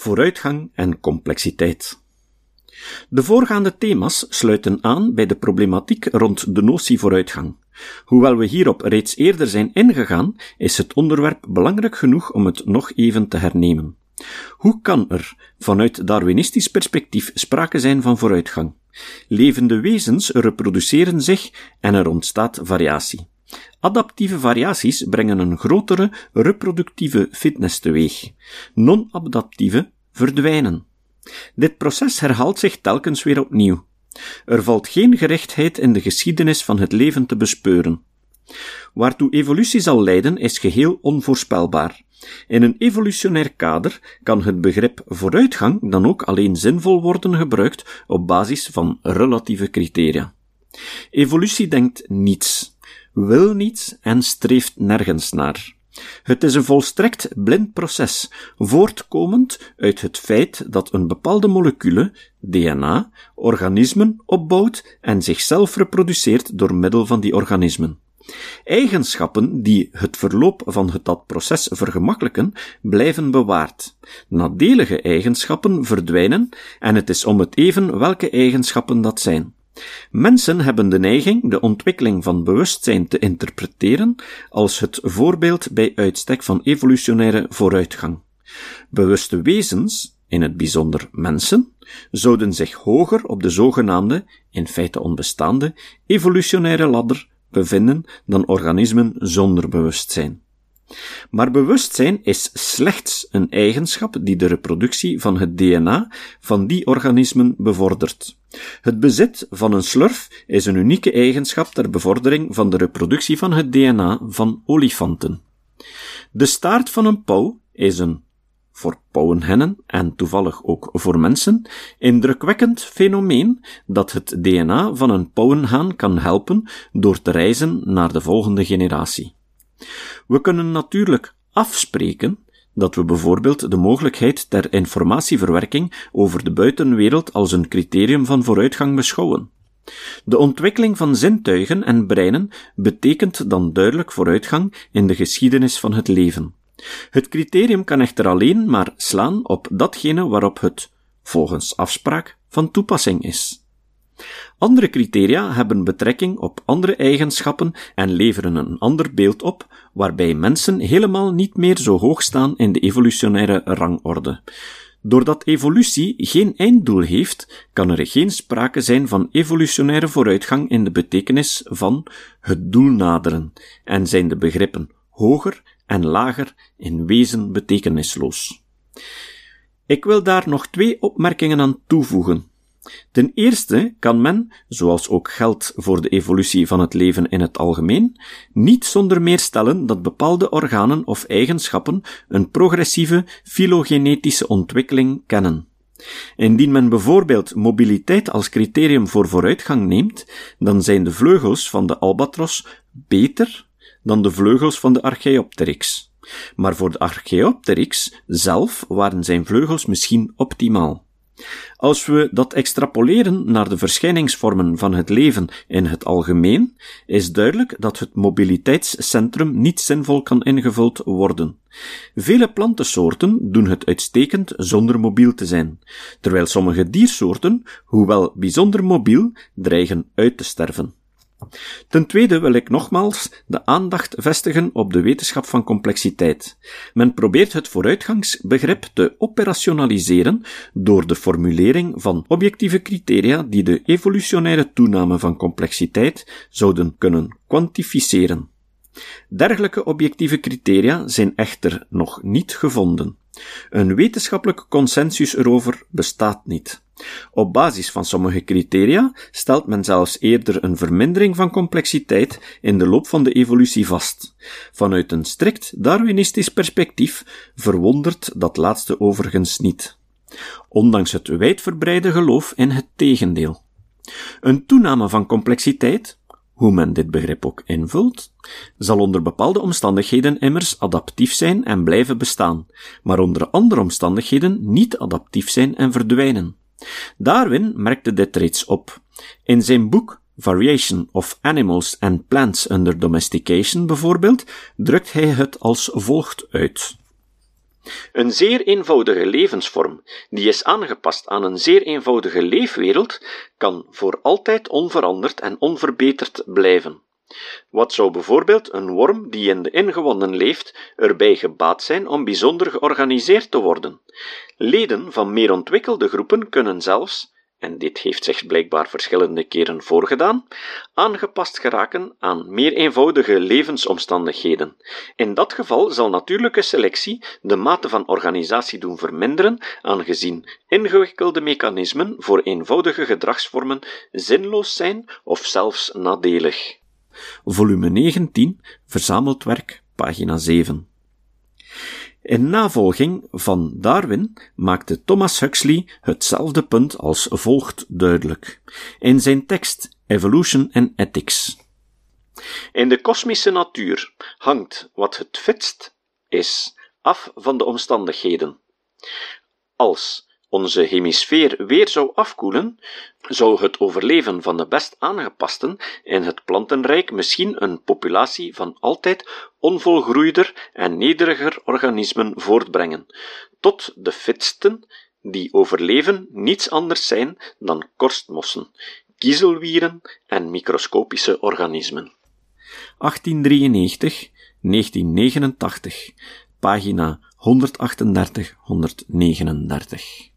vooruitgang en complexiteit. De voorgaande thema's sluiten aan bij de problematiek rond de notie vooruitgang. Hoewel we hierop reeds eerder zijn ingegaan, is het onderwerp belangrijk genoeg om het nog even te hernemen. Hoe kan er, vanuit Darwinistisch perspectief, sprake zijn van vooruitgang? Levende wezens reproduceren zich en er ontstaat variatie. Adaptieve variaties brengen een grotere reproductieve fitness teweeg. Non-adaptieve verdwijnen. Dit proces herhaalt zich telkens weer opnieuw. Er valt geen gerechtheid in de geschiedenis van het leven te bespeuren. Waartoe evolutie zal leiden is geheel onvoorspelbaar. In een evolutionair kader kan het begrip vooruitgang dan ook alleen zinvol worden gebruikt op basis van relatieve criteria. Evolutie denkt niets, wil niets en streeft nergens naar. Het is een volstrekt blind proces, voortkomend uit het feit dat een bepaalde molecule, DNA, organismen opbouwt en zichzelf reproduceert door middel van die organismen. Eigenschappen die het verloop van dat proces vergemakkelijken, blijven bewaard. Nadelige eigenschappen verdwijnen en het is om het even welke eigenschappen dat zijn. Mensen hebben de neiging de ontwikkeling van bewustzijn te interpreteren als het voorbeeld bij uitstek van evolutionaire vooruitgang. Bewuste wezens, in het bijzonder mensen, zouden zich hoger op de zogenaamde, in feite onbestaande, evolutionaire ladder bevinden dan organismen zonder bewustzijn. Maar bewustzijn is slechts een eigenschap die de reproductie van het DNA van die organismen bevordert. Het bezit van een slurf is een unieke eigenschap ter bevordering van de reproductie van het DNA van olifanten. De staart van een pauw is een voor pauwenhennen en toevallig ook voor mensen, indrukwekkend fenomeen dat het DNA van een pauwenhaan kan helpen door te reizen naar de volgende generatie. We kunnen natuurlijk afspreken dat we bijvoorbeeld de mogelijkheid ter informatieverwerking over de buitenwereld als een criterium van vooruitgang beschouwen. De ontwikkeling van zintuigen en breinen betekent dan duidelijk vooruitgang in de geschiedenis van het leven. Het criterium kan echter alleen maar slaan op datgene waarop het, volgens afspraak, van toepassing is. Andere criteria hebben betrekking op andere eigenschappen en leveren een ander beeld op, waarbij mensen helemaal niet meer zo hoog staan in de evolutionaire rangorde. Doordat evolutie geen einddoel heeft, kan er geen sprake zijn van evolutionaire vooruitgang in de betekenis van het doel naderen, en zijn de begrippen hoger en lager in wezen betekenisloos. Ik wil daar nog twee opmerkingen aan toevoegen. Ten eerste kan men, zoals ook geldt voor de evolutie van het leven in het algemeen, niet zonder meer stellen dat bepaalde organen of eigenschappen een progressieve filogenetische ontwikkeling kennen. Indien men bijvoorbeeld mobiliteit als criterium voor vooruitgang neemt, dan zijn de vleugels van de albatros beter dan de vleugels van de Archaeopteryx. Maar voor de Archaeopteryx zelf waren zijn vleugels misschien optimaal. Als we dat extrapoleren naar de verschijningsvormen van het leven in het algemeen, is duidelijk dat het mobiliteitscentrum niet zinvol kan ingevuld worden. Vele plantensoorten doen het uitstekend zonder mobiel te zijn, terwijl sommige diersoorten, hoewel bijzonder mobiel, dreigen uit te sterven. Ten tweede wil ik nogmaals de aandacht vestigen op de wetenschap van complexiteit. Men probeert het vooruitgangsbegrip te operationaliseren door de formulering van objectieve criteria die de evolutionaire toename van complexiteit zouden kunnen kwantificeren. Dergelijke objectieve criteria zijn echter nog niet gevonden. Een wetenschappelijke consensus erover bestaat niet. Op basis van sommige criteria stelt men zelfs eerder een vermindering van complexiteit in de loop van de evolutie vast. Vanuit een strikt Darwinistisch perspectief verwondert dat laatste overigens niet. Ondanks het wijdverbreide geloof in het tegendeel. Een toename van complexiteit, hoe men dit begrip ook invult, zal onder bepaalde omstandigheden immers adaptief zijn en blijven bestaan, maar onder andere omstandigheden niet adaptief zijn en verdwijnen. Darwin merkte dit reeds op. In zijn boek Variation of Animals and Plants Under Domestication bijvoorbeeld, drukt hij het als volgt uit. Een zeer eenvoudige levensvorm, die is aangepast aan een zeer eenvoudige leefwereld, kan voor altijd onveranderd en onverbeterd blijven. Wat zou bijvoorbeeld een worm die in de ingewanden leeft erbij gebaat zijn om bijzonder georganiseerd te worden? Leden van meer ontwikkelde groepen kunnen zelfs, en dit heeft zich blijkbaar verschillende keren voorgedaan, aangepast geraken aan meer eenvoudige levensomstandigheden. In dat geval zal natuurlijke selectie de mate van organisatie doen verminderen, aangezien ingewikkelde mechanismen voor eenvoudige gedragsvormen zinloos zijn of zelfs nadelig. Volume 19, Verzameld werk, pagina 7. In navolging van Darwin maakte Thomas Huxley hetzelfde punt als volgt duidelijk in zijn tekst Evolution and Ethics. In de kosmische natuur hangt wat het fitst is af van de omstandigheden. Als onze hemisfeer weer zou afkoelen, zou het overleven van de best aangepasten in het plantenrijk misschien een populatie van altijd onvolgroeider en nederiger organismen voortbrengen, tot de fitsten, die overleven niets anders zijn dan korstmossen, kiezelwieren en microscopische organismen. 1893, 1989, pagina 138-139.